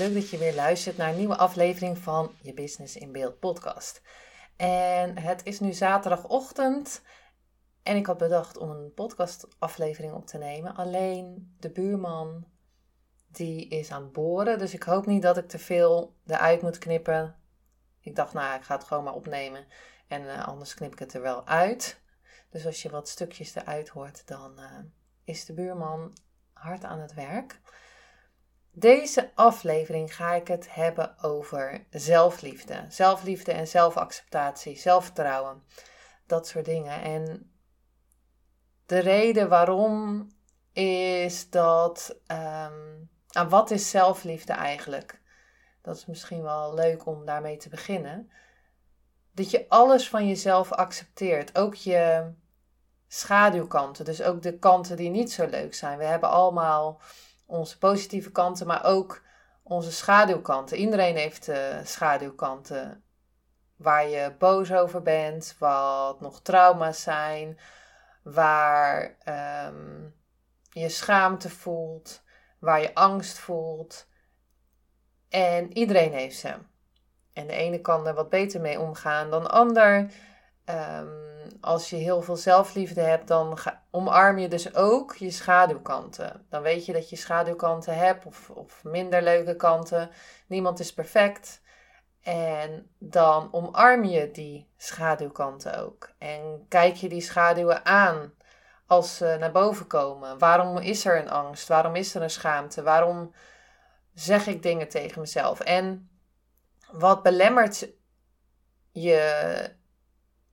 Leuk dat je weer luistert naar een nieuwe aflevering van je Business in Beeld podcast. En het is nu zaterdagochtend en ik had bedacht om een podcastaflevering op te nemen. Alleen de buurman die is aan het boren, dus ik hoop niet dat ik te veel eruit moet knippen. Ik dacht, nou, ik ga het gewoon maar opnemen en uh, anders knip ik het er wel uit. Dus als je wat stukjes eruit hoort, dan uh, is de buurman hard aan het werk. Deze aflevering ga ik het hebben over zelfliefde. Zelfliefde en zelfacceptatie, zelfvertrouwen. Dat soort dingen. En de reden waarom is dat. Um, wat is zelfliefde eigenlijk? Dat is misschien wel leuk om daarmee te beginnen. Dat je alles van jezelf accepteert. Ook je schaduwkanten. Dus ook de kanten die niet zo leuk zijn. We hebben allemaal onze positieve kanten, maar ook onze schaduwkanten. Iedereen heeft uh, schaduwkanten waar je boos over bent, wat nog trauma's zijn, waar ehm, je schaamte voelt, waar je angst voelt. En iedereen heeft ze. En de ene kan er wat beter mee omgaan dan de ander. Um, als je heel veel zelfliefde hebt, dan omarm je dus ook je schaduwkanten. Dan weet je dat je schaduwkanten hebt of, of minder leuke kanten. Niemand is perfect. En dan omarm je die schaduwkanten ook. En kijk je die schaduwen aan als ze naar boven komen. Waarom is er een angst? Waarom is er een schaamte? Waarom zeg ik dingen tegen mezelf? En wat belemmert je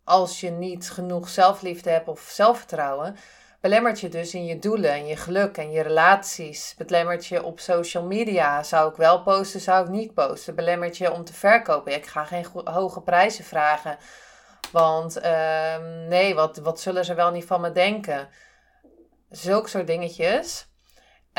als je niet genoeg zelfliefde hebt of zelfvertrouwen, belemmert je dus in je doelen en je geluk en je relaties. Belemmert je op social media. Zou ik wel posten, zou ik niet posten. Belemmert je om te verkopen. Ik ga geen hoge prijzen vragen. Want ehm, nee, wat, wat zullen ze wel niet van me denken? Zulke soort dingetjes.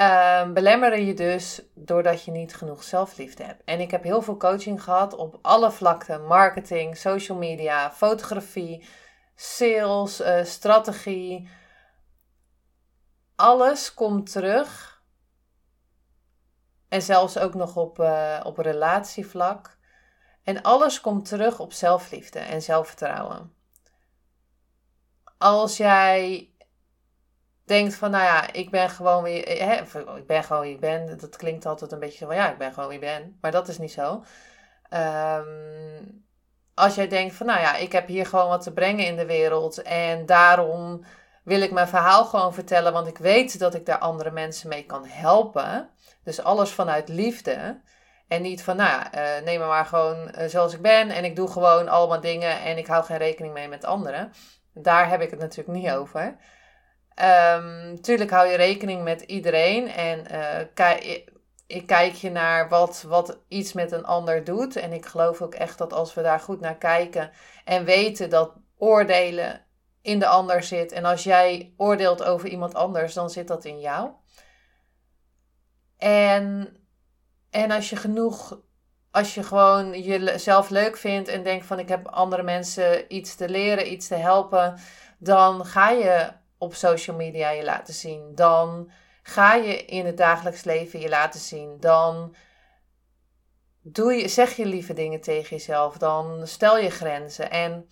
Um, belemmeren je dus doordat je niet genoeg zelfliefde hebt. En ik heb heel veel coaching gehad op alle vlakten: marketing, social media, fotografie, sales, uh, strategie. Alles komt terug. En zelfs ook nog op, uh, op relatievlak. En alles komt terug op zelfliefde en zelfvertrouwen. Als jij denkt van, nou ja, ik ben gewoon wie, hè, ik ben gewoon wie ik ben. Dat klinkt altijd een beetje van, ja, ik ben gewoon wie ik ben. Maar dat is niet zo. Ehm, als jij denkt van, nou ja, ik heb hier gewoon wat te brengen in de wereld. En daarom wil ik mijn verhaal gewoon vertellen. Want ik weet dat ik daar andere mensen mee kan helpen. Dus alles vanuit liefde. En niet van, nou ja, uh, neem me maar gewoon eh, zoals ik ben. En ik doe gewoon allemaal dingen en ik hou geen rekening mee met anderen. Daar heb ik het natuurlijk niet over. Um, tuurlijk hou je rekening met iedereen en uh, kijk, ik kijk je naar wat, wat iets met een ander doet. En ik geloof ook echt dat als we daar goed naar kijken en weten dat oordelen in de ander zit. En als jij oordeelt over iemand anders, dan zit dat in jou. En, en als je genoeg, als je gewoon jezelf leuk vindt en denkt van ik heb andere mensen iets te leren, iets te helpen, dan ga je op social media je laten zien. Dan ga je in het dagelijks leven je laten zien. Dan doe je, zeg je lieve dingen tegen jezelf. Dan stel je grenzen. En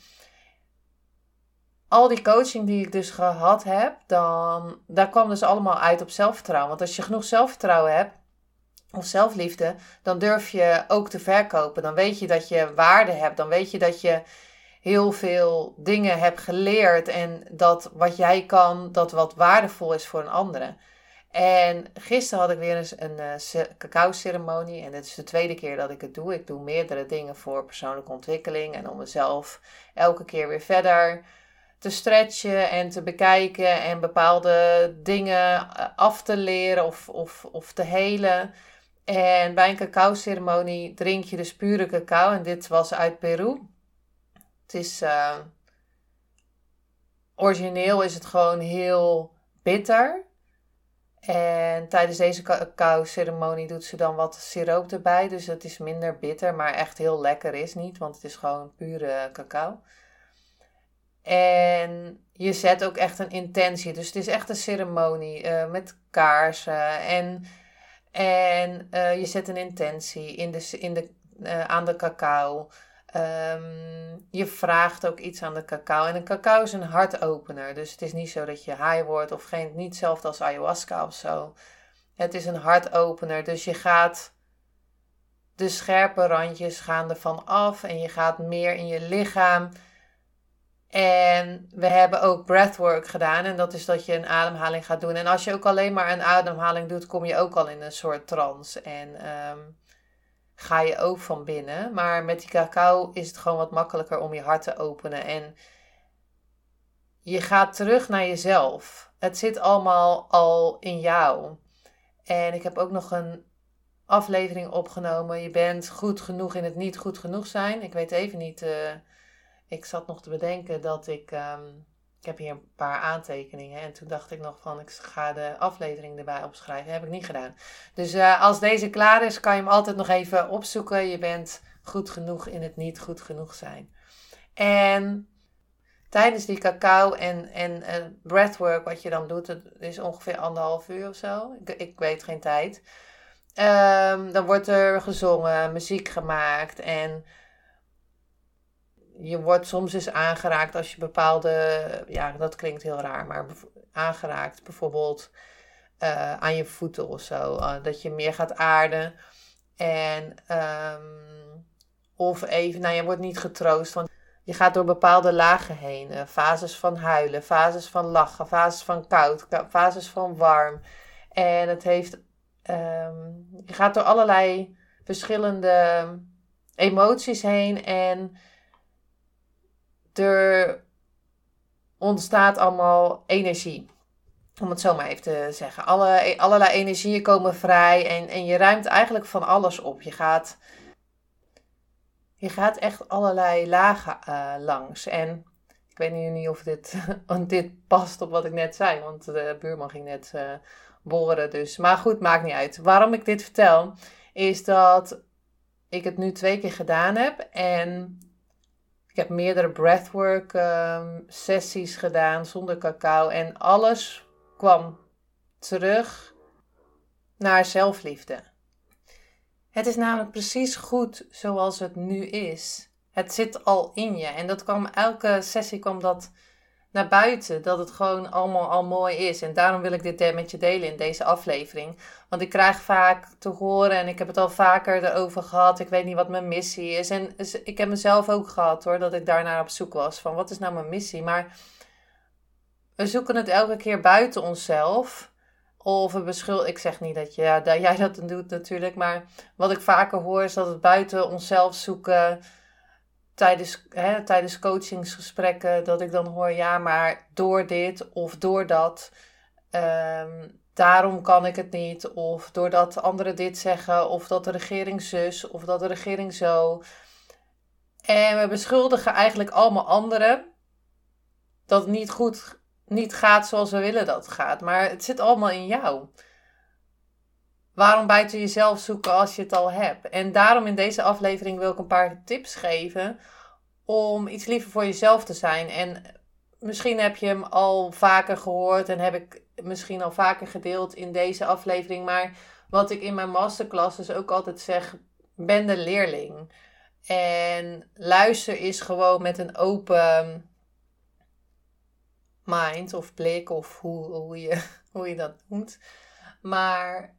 al die coaching die ik dus gehad heb, dan, daar kwam dus allemaal uit op zelfvertrouwen. Want als je genoeg zelfvertrouwen hebt, of zelfliefde, dan durf je ook te verkopen. Dan weet je dat je waarde hebt. Dan weet je dat je heel veel dingen heb geleerd en dat wat jij kan, dat wat waardevol is voor een andere. En gisteren had ik weer eens een uh, cacao ceremonie en dit is de tweede keer dat ik het doe. Ik doe meerdere dingen voor persoonlijke ontwikkeling en om mezelf elke keer weer verder te stretchen en te bekijken en bepaalde dingen af te leren of, of, of te helen. En bij een cacao-ceremonie drink je dus pure cacao. En dit was uit Peru. Het is. Uh, origineel is het gewoon heel bitter. En tijdens deze cacao-ceremonie doet ze dan wat siroop erbij. Dus het is minder bitter, maar echt heel lekker is niet. Want het is gewoon pure cacao. En je zet ook echt een intentie. Dus het is echt een ceremonie uh, met kaarsen. En, en uh, je zet een intentie in de, in de, aan de cacao. Um, je vraagt ook iets aan de cacao. En een cacao is een hartopener. Dus het is niet zo dat je high wordt of geen, niet hetzelfde als ayahuasca of zo. Het is een hartopener. Dus je gaat de scherpe randjes gaan ervan af en je gaat meer in je lichaam. En we hebben ook breathwork gedaan. En dat is dat je een ademhaling gaat doen. En als je ook alleen maar een ademhaling doet, kom je ook al in een soort trance. En um, ga je ook van binnen. Maar met die cacao is het gewoon wat makkelijker om je hart te openen. En je gaat terug naar jezelf. Het zit allemaal al in jou. En ik heb ook nog een aflevering opgenomen. Je bent goed genoeg in het niet goed genoeg zijn. Ik weet even niet. Uh, ik zat nog te bedenken dat ik. Um, ik heb hier een paar aantekeningen. En toen dacht ik nog van, ik ga de aflevering erbij opschrijven. Heb ik niet gedaan. Dus uh, als deze klaar is, kan je hem altijd nog even opzoeken. Je bent goed genoeg in het niet goed genoeg zijn. En tijdens die cacao en, en uh, breathwork, wat je dan doet, dat is ongeveer anderhalf uur of zo. Ik, ik weet geen tijd. Um, dan wordt er gezongen, muziek gemaakt en je wordt soms eens aangeraakt als je bepaalde, ja, dat klinkt heel raar, maar aangeraakt bijvoorbeeld uh, aan je voeten of zo. Uh, dat je meer gaat aarden. En, um, of even, nou, je wordt niet getroost, want je gaat door bepaalde lagen heen. Uh, fases van huilen, fases van lachen, fases van koud, fases van warm. En het heeft, um, je gaat door allerlei verschillende emoties heen en er ontstaat allemaal energie. Om het zo maar even te zeggen. Alle, allerlei energieën komen vrij en, en je ruimt eigenlijk van alles op. Je gaat, je gaat echt allerlei lagen uh, langs. En ik weet nu niet of dit, dit past op wat ik net zei, want de buurman ging net uh, boren. Dus. Maar goed, maakt niet uit. Waarom ik dit vertel, is dat ik het nu twee keer gedaan heb. En ik heb meerdere breathwork um, sessies gedaan zonder cacao. En alles kwam terug naar zelfliefde. Het is namelijk precies goed zoals het nu is. Het zit al in je. En dat kwam, elke sessie kwam dat naar buiten. Dat het gewoon allemaal al mooi is. En daarom wil ik dit met je delen in deze aflevering. Want ik krijg vaak te horen, en ik heb het al vaker erover gehad. Ik weet niet wat mijn missie is. En ik heb mezelf ook gehad hoor, dat ik daarnaar op zoek was. Van wat is nou mijn missie? Maar we zoeken het elke keer buiten onszelf. Of we beschuldigen. Ik zeg niet dat, je, ja, dat jij dat doet natuurlijk. Maar wat ik vaker hoor is dat het buiten onszelf zoeken tijdens, hè, tijdens coachingsgesprekken dat ik dan hoor, ja, maar door dit of door dat, ehm, daarom kan ik het niet. Of doordat anderen dit zeggen, of dat de regering zus, of dat de regering zo. En we beschuldigen eigenlijk allemaal anderen dat het niet goed niet gaat zoals we willen dat het gaat. Maar het zit allemaal in jou. Waarom buiten jezelf zoeken als je het al hebt? En daarom in deze aflevering wil ik een paar tips geven om iets liever voor jezelf te zijn. En misschien heb je hem al vaker gehoord en heb ik misschien al vaker gedeeld in deze aflevering. Maar wat ik in mijn masterclasses ook altijd zeg, ben de leerling. En luister is gewoon met een open mind of blik of hoe, hoe, je, hoe je dat noemt. Maar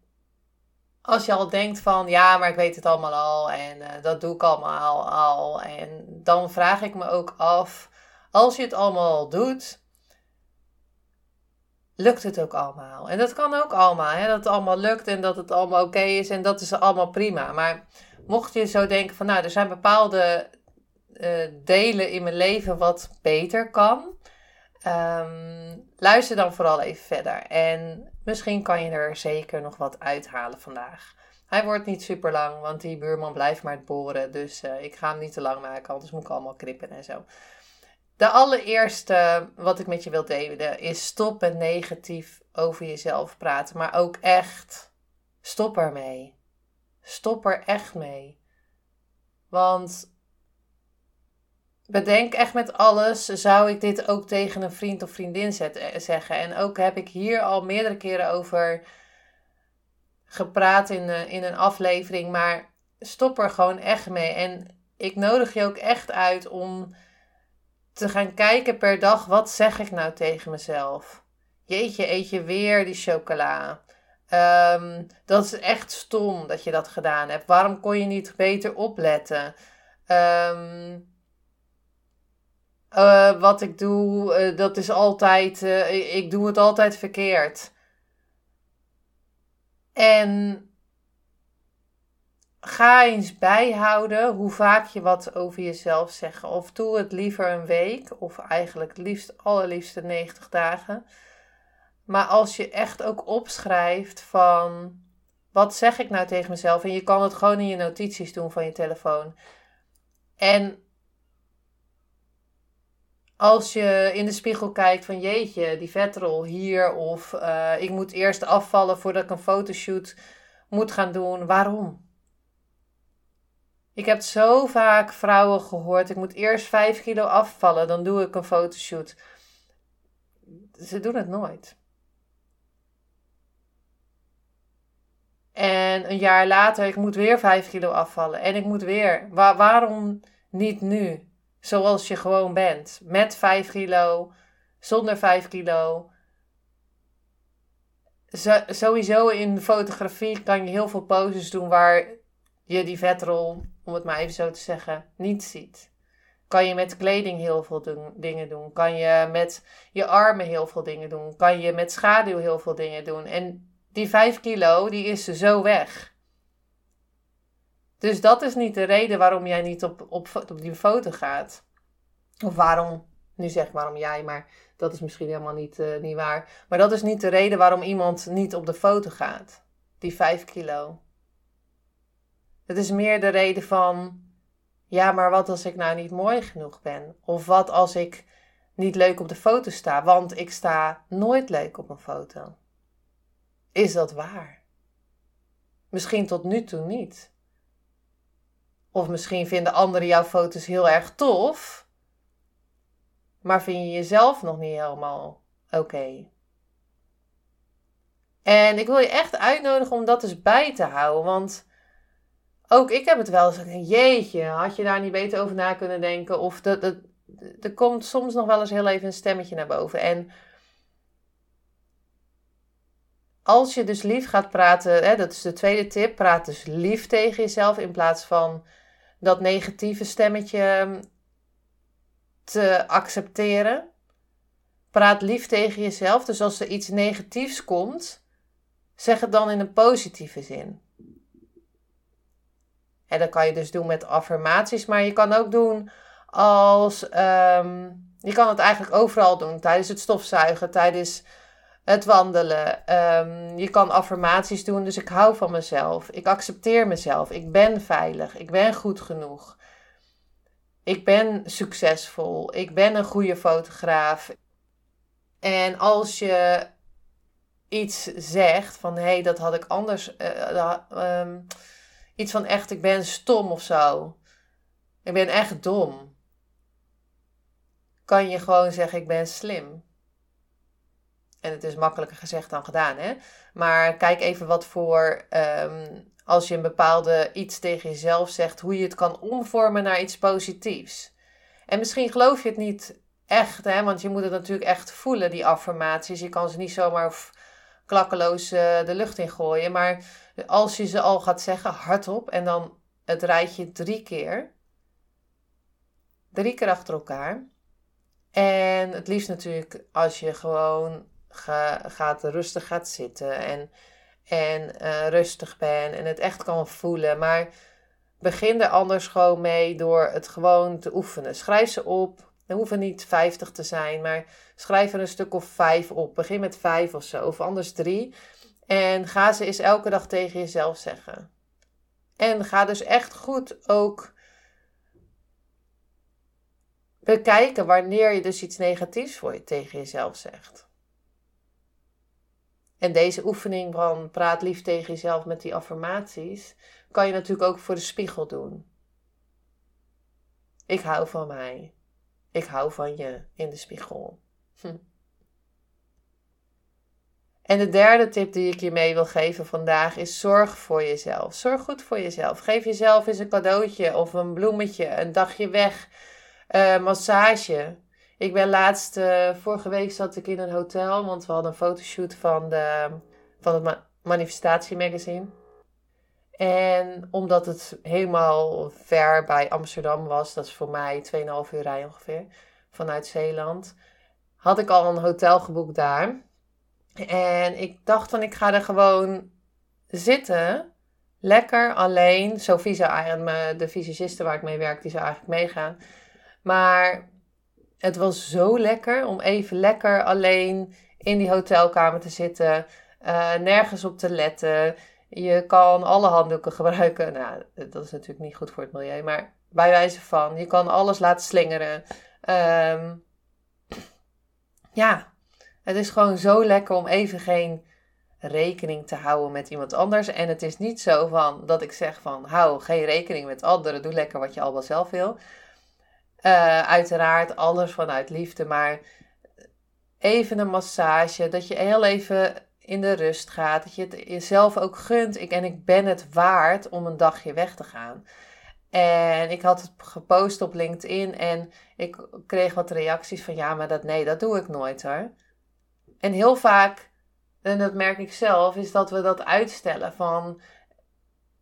als je al denkt van ja, maar ik weet het allemaal al en uh, dat doe ik allemaal al. En dan vraag ik me ook af, als je het allemaal doet, lukt het ook allemaal? En dat kan ook allemaal, hè? dat het allemaal lukt en dat het allemaal oké is en dat is allemaal prima. Maar mocht je zo denken van nou, er zijn bepaalde uh, delen in mijn leven wat beter kan, Ehm, luister dan vooral even verder. En misschien kan je er zeker nog wat uithalen vandaag. Hij wordt niet super lang, want die buurman blijft maar het boren. Dus uh, ik ga hem niet te lang maken, anders moet ik allemaal krippen en zo. De allereerste wat ik met je wil delen is stop met negatief over jezelf praten. Maar ook echt, stop ermee. Stop er echt mee. Want bedenk echt met alles, zou ik dit ook tegen een vriend of vriendin eh, zeggen. En ook heb ik hier al meerdere keren over gepraat in, in een aflevering. Maar stop er gewoon echt mee. En ik nodig je ook echt uit om te gaan kijken per dag, wat zeg ik nou tegen mezelf? Jeetje, eet je weer die chocola? Ehm, dat is echt stom dat je dat gedaan hebt. Waarom kon je niet beter opletten? Um, uh, wat ik doe, uh, dat is altijd, uh, ik doe het altijd verkeerd. En ga eens bijhouden hoe vaak je wat over jezelf zegt. Of doe het liever een week, of eigenlijk liefst allerliefste 90 dagen. Maar als je echt ook opschrijft van wat zeg ik nou tegen mezelf? En je kan het gewoon in je notities doen van je telefoon. En als je in de spiegel kijkt van jeetje, die vetrol hier of uh, ik moet eerst afvallen voordat ik een fotoshoot moet gaan doen. Waarom? Ik heb zo vaak vrouwen gehoord, ik moet eerst 5 kilo afvallen, dan doe ik een fotoshoot. Ze doen het nooit. En een jaar later, ik moet weer 5 kilo afvallen. En ik moet weer. waarom niet nu? Zoals je gewoon bent. Met 5 kilo, zonder 5 kilo. sowieso in fotografie kan je heel veel poses doen waar je die vetrol, om het maar even zo te zeggen, niet ziet. Kan je met kleding heel veel dingen doen. Kan je met je armen heel veel dingen doen. Kan je met schaduw heel veel dingen doen. En die 5 kilo, die is zo weg. Dus dat is niet de reden waarom jij niet op, op, op die foto gaat. Of waarom, nu zeg waarom jij, maar dat is misschien helemaal niet, uh, niet waar. Maar dat is niet de reden waarom iemand niet op de foto gaat. Die 5 kilo. Het is meer de reden van, ja, maar wat als ik nou niet mooi genoeg ben? Of wat als ik niet leuk op de foto sta? Want ik sta nooit leuk op een foto. Is dat waar? Misschien tot nu toe niet. Of misschien vinden anderen jouw foto's heel erg tof, maar vind je jezelf nog niet helemaal oké. En ik wil je echt uitnodigen om dat eens bij te houden, want ook ik heb het wel eens jeetje, had je daar niet beter over na kunnen denken? Of dat, dat, er komt soms nog wel eens heel even een stemmetje naar boven. En als je dus lief gaat praten, hè, dat is de tweede tip, praat dus lief tegen jezelf in plaats van dat negatieve stemmetje ehm, te accepteren. Praat lief tegen jezelf. Dus als er iets negatiefs komt, zeg het dan in een positieve zin. En dat kan je dus doen met affirmaties, maar je kan ook doen als. Ehm, je kan het eigenlijk overal doen. Tijdens het stofzuigen, tijdens het wandelen. Ehm, je kan affirmaties doen. Dus ik hou van mezelf. Ik accepteer mezelf. Ik ben veilig. Ik ben goed genoeg. Ik ben succesvol. Ik ben een goede fotograaf. En als je iets zegt van hé, hey, dat had ik anders. Uh, iets van echt, ik ben stom of zo. Ik ben echt dom. Kan je gewoon zeggen, ik ben slim. En het is makkelijker gezegd dan gedaan, hè? Maar kijk even wat voor ehm, als je een bepaalde iets tegen jezelf zegt, hoe je het kan omvormen naar iets positiefs. En misschien geloof je het niet echt, hè, want je moet het natuurlijk echt voelen, die affirmaties. Je kan ze niet zomaar klakkeloos uh, de lucht in gooien. Maar als je ze al gaat zeggen hardop en dan het rijtje drie keer, drie keer achter elkaar. En het liefst natuurlijk als je gewoon gaat rustig gaat zitten en en uh, rustig ben en het echt kan voelen. Maar begin er anders gewoon mee door het gewoon te oefenen. Schrijf ze op Er hoeven niet 50 te zijn, maar schrijf er een stuk of vijf op. Begin met vijf of zo, of anders drie. En ga ze eens elke dag tegen jezelf zeggen. En ga dus echt goed ook bekijken wanneer je dus iets negatiefs voor je tegen jezelf zegt. En deze oefening van praat lief tegen jezelf met die affirmaties kan je natuurlijk ook voor de spiegel doen. Ik hou van mij. Ik hou van je in de spiegel. Hm. En de derde tip die ik je mee wil geven vandaag is zorg voor jezelf. Zorg goed voor jezelf. Geef jezelf eens een cadeautje of een bloemetje, een dagje weg, uh, massage. Ik ben laatst, uh, vorige week zat ik in een hotel, want we hadden een fotoshoot van, de, van het ma manifestatiemagazine. En omdat het helemaal ver bij Amsterdam was, dat is voor mij 2,5 uur rij ongeveer, vanuit Zeeland, had ik al een hotel geboekt daar. En ik dacht van ik ga er gewoon zitten, lekker alleen. Sophie zou eigenlijk, de fysiciste waar ik mee werk, die zou eigenlijk meegaan. Maar het was zo lekker om even lekker alleen in die hotelkamer te zitten, uh, nergens op te letten. Je kan alle handdoeken gebruiken. Nou, dat is natuurlijk niet goed voor het milieu, maar bij wijze van, je kan alles laten slingeren. Um, ja, het is gewoon zo lekker om even geen rekening te houden met iemand anders. En het is niet zo van dat ik zeg van hou geen rekening met anderen, doe lekker wat je al wel zelf wil. Uh, uiteraard alles vanuit liefde, maar even een massage, dat je heel even in de rust gaat, dat je het jezelf ook gunt. Ik, en ik ben het waard om een dagje weg te gaan. En ik had het gepost op LinkedIn en ik kreeg wat reacties van ja, maar dat nee, dat doe ik nooit hoor. En heel vaak, en dat merk ik zelf, is dat we dat uitstellen van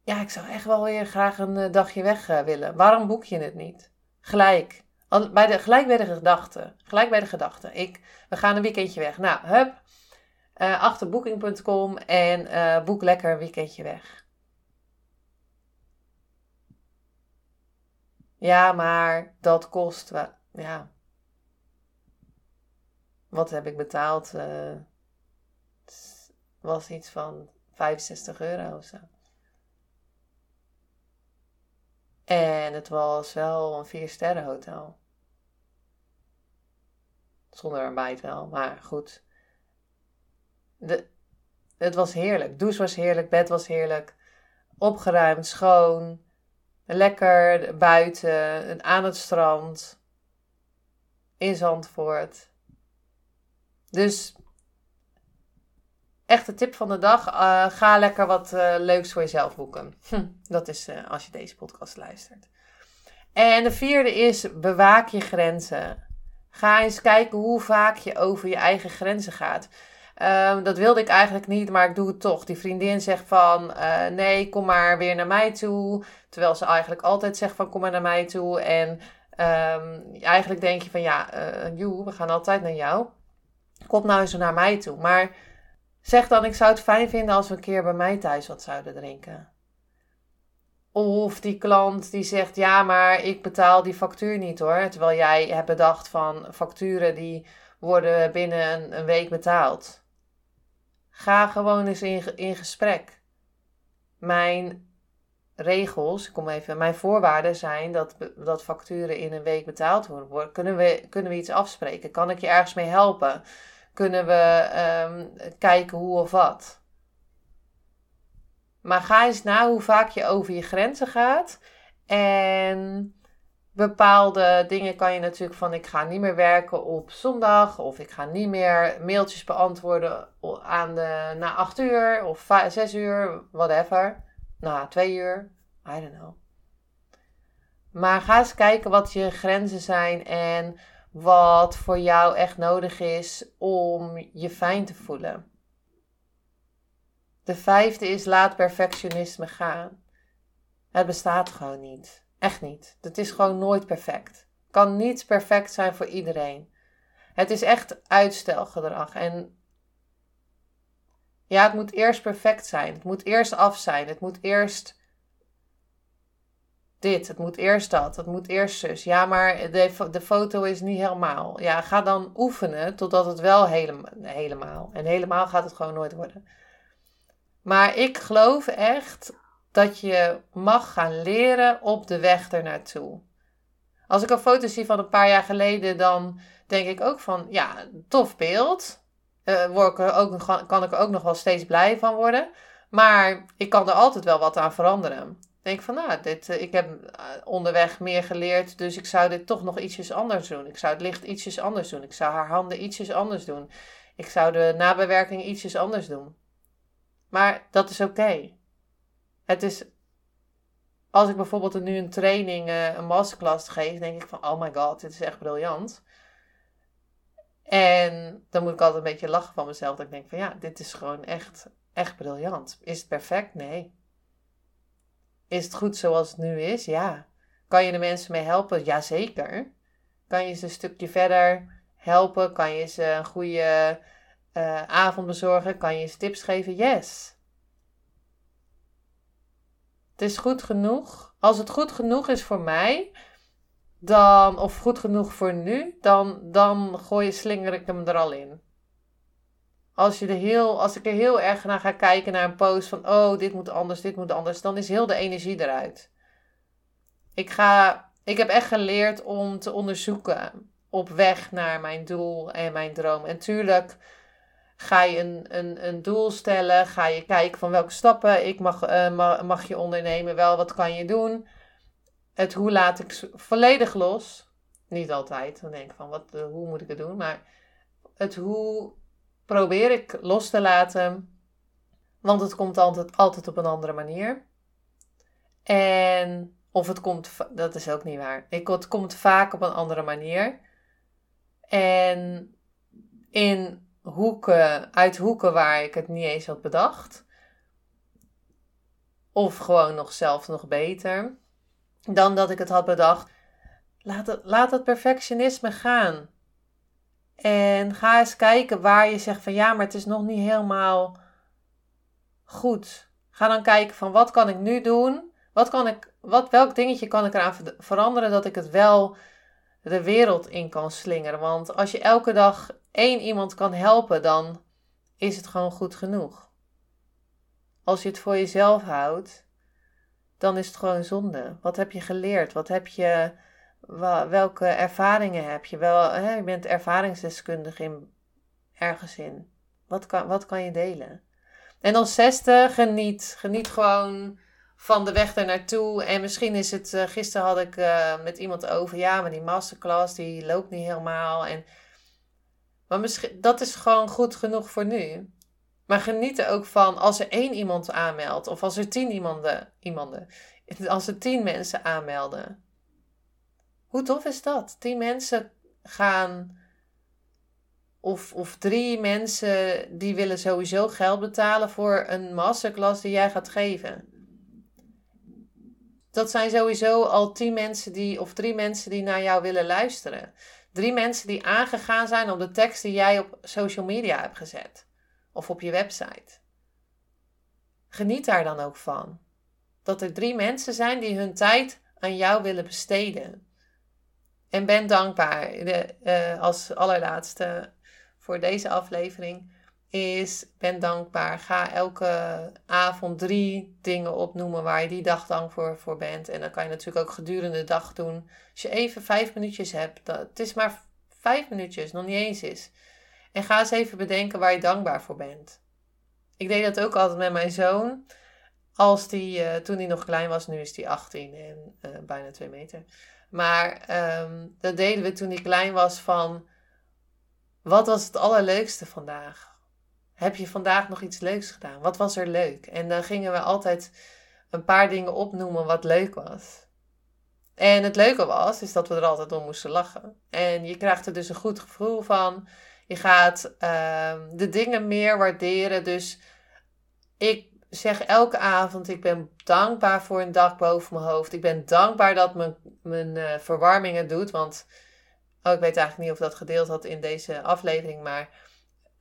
ja, ik zou echt wel weer graag een eh, dagje weg eh, willen. Waarom boek je het niet? Gelijk. Bij de, gelijk bij de gedachte. Gelijk bij de gedachte. Ik, we gaan een weekendje weg. Nou, hup. Uh, achter booking.com en uh, boek lekker een weekendje weg. Ja, maar dat kost. Ja. Wat heb ik betaald? Uh, was iets van 65 euro of zo. En het was wel een vier sterren hotel. Zonder ontbijt wel, maar goed. De, het was heerlijk. Douche was heerlijk, bed was heerlijk. Opgeruimd, schoon. Lekker buiten, aan het strand. In Zandvoort. Dus echte tip van de dag. Uh, ga lekker wat uh, leuks voor jezelf boeken. Hm, dat is uh, als je deze podcast luistert. En de vierde is bewaak je grenzen. Ga eens kijken hoe vaak je over je eigen grenzen gaat. Um, dat wilde ik eigenlijk niet, maar ik doe het toch. Die vriendin zegt van nee, kom maar weer naar mij toe. Terwijl ze eigenlijk altijd zegt van kom maar naar mij toe. En um, eigenlijk denk je van ja, joe, we gaan altijd naar jou. Kom nou eens naar mij toe. Maar Zeg dan, ik zou het fijn vinden als we een keer bij mij thuis wat zouden drinken. Of die klant die zegt, ja, maar ik betaal die factuur niet hoor. Terwijl jij hebt bedacht van facturen die worden binnen een, week betaald. Ga gewoon eens in, in gesprek. Mijn regels, ik kom even, mijn voorwaarden zijn dat, dat facturen in een week betaald worden. Kunnen we, kunnen we iets afspreken? Kan ik je ergens mee helpen? Kunnen we um, kijken hoe of wat. Maar ga eens na hoe vaak je over je grenzen gaat. En bepaalde dingen kan je natuurlijk van ik ga niet meer werken op zondag. Of ik ga niet meer mailtjes beantwoorden aan de, na acht uur of zes uur, whatever. Na twee uur, I don't know. Maar ga eens kijken wat je grenzen zijn en wat voor jou echt nodig is om je fijn te voelen. De vijfde is laat perfectionisme gaan. Het bestaat gewoon niet. Echt niet. Het is gewoon nooit perfect. Kan niet perfect zijn voor iedereen. Het is echt uitstelgedrag. En ja, het moet eerst perfect zijn. Het moet eerst af zijn. Het moet eerst het moet eerst dat, het moet eerst zus. Ja, maar de, de foto is niet helemaal. Ja, ga dan oefenen totdat het wel helemaal, helemaal. En helemaal gaat het gewoon nooit worden. Maar ik geloof echt dat je mag gaan leren op de weg ernaartoe. Als ik een foto zie van een paar jaar geleden, dan denk ik ook van, ja, tof beeld. Uh, word ik er ook, kan ik er ook nog wel steeds blij van worden. Maar ik kan er altijd wel wat aan veranderen. Denk van, nou, dit, eh, ik heb eh, onderweg meer geleerd, dus ik zou dit toch nog ietsjes anders doen. Ik zou het licht ietsjes anders doen. Ik zou haar handen ietsjes anders doen. Ik zou de nabewerking ietsjes anders doen. Maar dat is oké. Het is, als ik bijvoorbeeld nu een training, een masterclass geef, denk ik van, oh my god, dit is echt briljant. En dan moet ik altijd een beetje lachen van mezelf. Dat ik denk van ja, dit is gewoon echt, echt briljant. Is het perfect? Nee. Is het goed zoals het nu is? Ja. Kan je de mensen mee helpen? Jazeker. Kan je ze een stukje verder helpen? Kan je ze een goede uh, avond bezorgen? Kan je ze tips geven? Yes. Het is goed genoeg. Als het goed genoeg is voor mij, dan, of goed genoeg voor nu, dan, dan gooi je slinger ik hem er al in. Als, je er heel, als ik er heel erg naar ga kijken naar een post van, oh, dit moet anders, dit moet anders, dan is heel de energie eruit. Ik, ga, ik heb echt geleerd om te onderzoeken op weg naar mijn doel en mijn droom. En tuurlijk ga je een, een, een doel stellen, ga je kijken van welke stappen ik mag, uh, mag je ondernemen, wel wat kan je doen het hoe laat ik volledig los. Niet altijd. Dan denk ik van, wat, eh, hoe moet ik het doen? Maar het hoe probeer ik los te laten. Want het komt altijd, altijd op een andere manier. En, of het komt, dat is ook niet waar. Ik, het komt vaak op een andere manier. En in hoeken, uit hoeken waar ik het niet eens had bedacht. Of gewoon nog zelf nog beter dan dat ik het had bedacht. Laat laat het perfectionisme gaan. En ga eens kijken waar je zegt van ja, maar het is nog niet helemaal goed. Ga dan kijken van wat kan ik nu doen? Wat kan ik, wat, welk dingetje kan ik eraan veranderen dat ik het wel de wereld in kan slingeren? Want als je elke dag één iemand kan helpen, dan is het gewoon goed genoeg. Als je het voor jezelf houdt, dan is het gewoon zonde. Wat heb je geleerd? Wat heb je, welke ervaringen heb je? Wel, hè, je bent ervaringsdeskundig in, ergens in. Wat kan, wat kan je delen? En dan zesde, geniet. Geniet gewoon van de weg er naartoe. En misschien is het, uh, gisteren had ik uh, met iemand over, ja, maar die masterclass die loopt niet helemaal. En, maar misschien, dat is gewoon goed genoeg voor nu. Maar geniet er ook van als er één iemand aanmeldt. Of als er tien iemanden, iemanden. Als er tien mensen aanmelden. Hoe tof is dat? Tien mensen gaan. Of, of drie mensen die willen sowieso geld betalen voor een masterclass die jij gaat geven. Dat zijn sowieso al tien mensen die, of drie mensen die naar jou willen luisteren. Drie mensen die aangegaan zijn op de tekst die jij op social media hebt gezet of op je website. Geniet daar dan ook van. Dat er drie mensen zijn die hun tijd aan jou willen besteden. En ben dankbaar. De, uh, als allerlaatste voor deze aflevering is ben dankbaar. Ga elke avond drie dingen opnoemen waar je die dag dankbaar voor bent. En dan kan je natuurlijk ook gedurende de dag doen. Als je even vijf minuutjes hebt. Dat, het is maar vijf minuutjes, nog niet eens is. En ga eens even bedenken waar je dankbaar voor bent. Ik deed dat ook altijd met mijn zoon. Als die, uh, toen hij nog klein was, nu is hij 18 en uh, bijna 2 meter. Maar um, dat deden we toen hij klein was van... Wat was het allerleukste vandaag? Heb je vandaag nog iets leuks gedaan? Wat was er leuk? En dan gingen we altijd een paar dingen opnoemen wat leuk was. En het leuke was, is dat we er altijd om moesten lachen. En je krijgt er dus een goed gevoel van. Je gaat uh, de dingen meer waarderen. Dus ik zeg elke avond: ik ben dankbaar voor een dak boven mijn hoofd. Ik ben dankbaar dat mijn, mijn uh, verwarming het doet. Want oh, ik weet eigenlijk niet of dat gedeeld had in deze aflevering, maar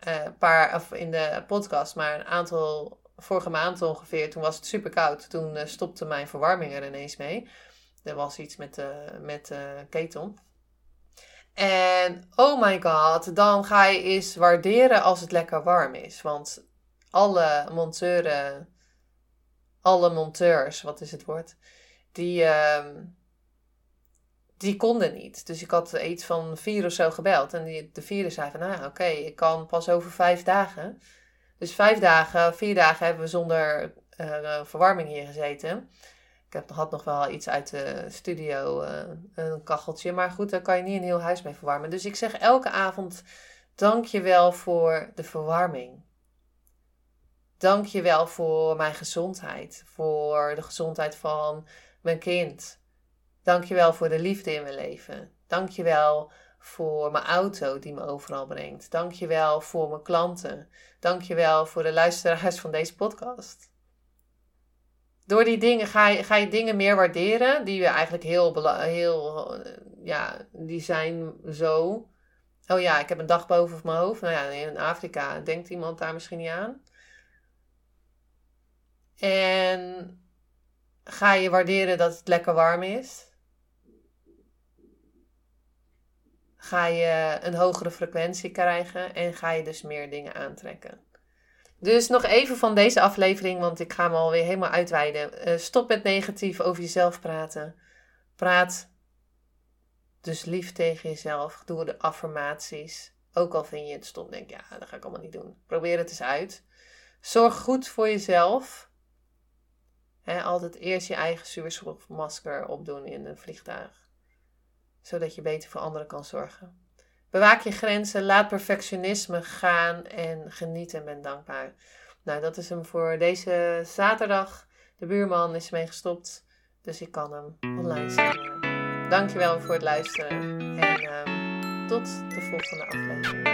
uh, paar, of in de podcast, maar een aantal, vorige maand ongeveer, toen was het super koud. Toen uh, stopte mijn verwarming er ineens mee. er was iets met de, met ketel. En oh my god, dan ga je eens waarderen als het lekker warm is. Want alle monteuren, alle monteurs, wat is het woord, die, uh, die konden niet. Dus ik had iets van vier of zo gebeld. En die, de vierde zei van, nou oké, ik kan pas over vijf dagen. Dus vijf dagen, vier dagen hebben we zonder uh, verwarming hier gezeten. Ik heb, had nog wel iets uit de studio, uh, een kacheltje. Maar goed, daar kan je niet een heel huis mee verwarmen. Dus ik zeg elke avond, dank je wel voor de verwarming. Dank je wel voor mijn gezondheid. Voor de gezondheid van mijn kind. Dank je wel voor de liefde in mijn leven. Dank je wel voor mijn auto die me overal brengt. Dank je wel voor mijn klanten. Dank je wel voor de luisteraars van deze podcast. Door die dingen ga je, ga je dingen meer waarderen die we eigenlijk heel, heel, ja, die zijn zo. Oh ja, ik heb een dag boven mijn hoofd. Nou ja, in Afrika denkt iemand daar misschien niet aan. En ga je waarderen dat het lekker warm is. Ga je een hogere frequentie krijgen en ga je dus meer dingen aantrekken. Dus nog even van deze aflevering, want ik ga me alweer helemaal uitweiden. Uh, stop met negatief over jezelf praten. Praat dus lief tegen jezelf. Doe de affirmaties. Ook al vind je het stom, denk ja, dat ga ik allemaal niet doen. Probeer het eens uit. Zorg goed voor jezelf altijd eerst je eigen zuurstofmasker opdoen in een vliegtuig. Zodat je beter voor anderen kan zorgen. Bewaak je grenzen, laat perfectionisme gaan en geniet en ben dankbaar. Nou, dat is hem voor deze zaterdag. De buurman is mee gestopt, dus ik kan hem online zetten. Dankjewel voor het luisteren en uh, tot de volgende aflevering.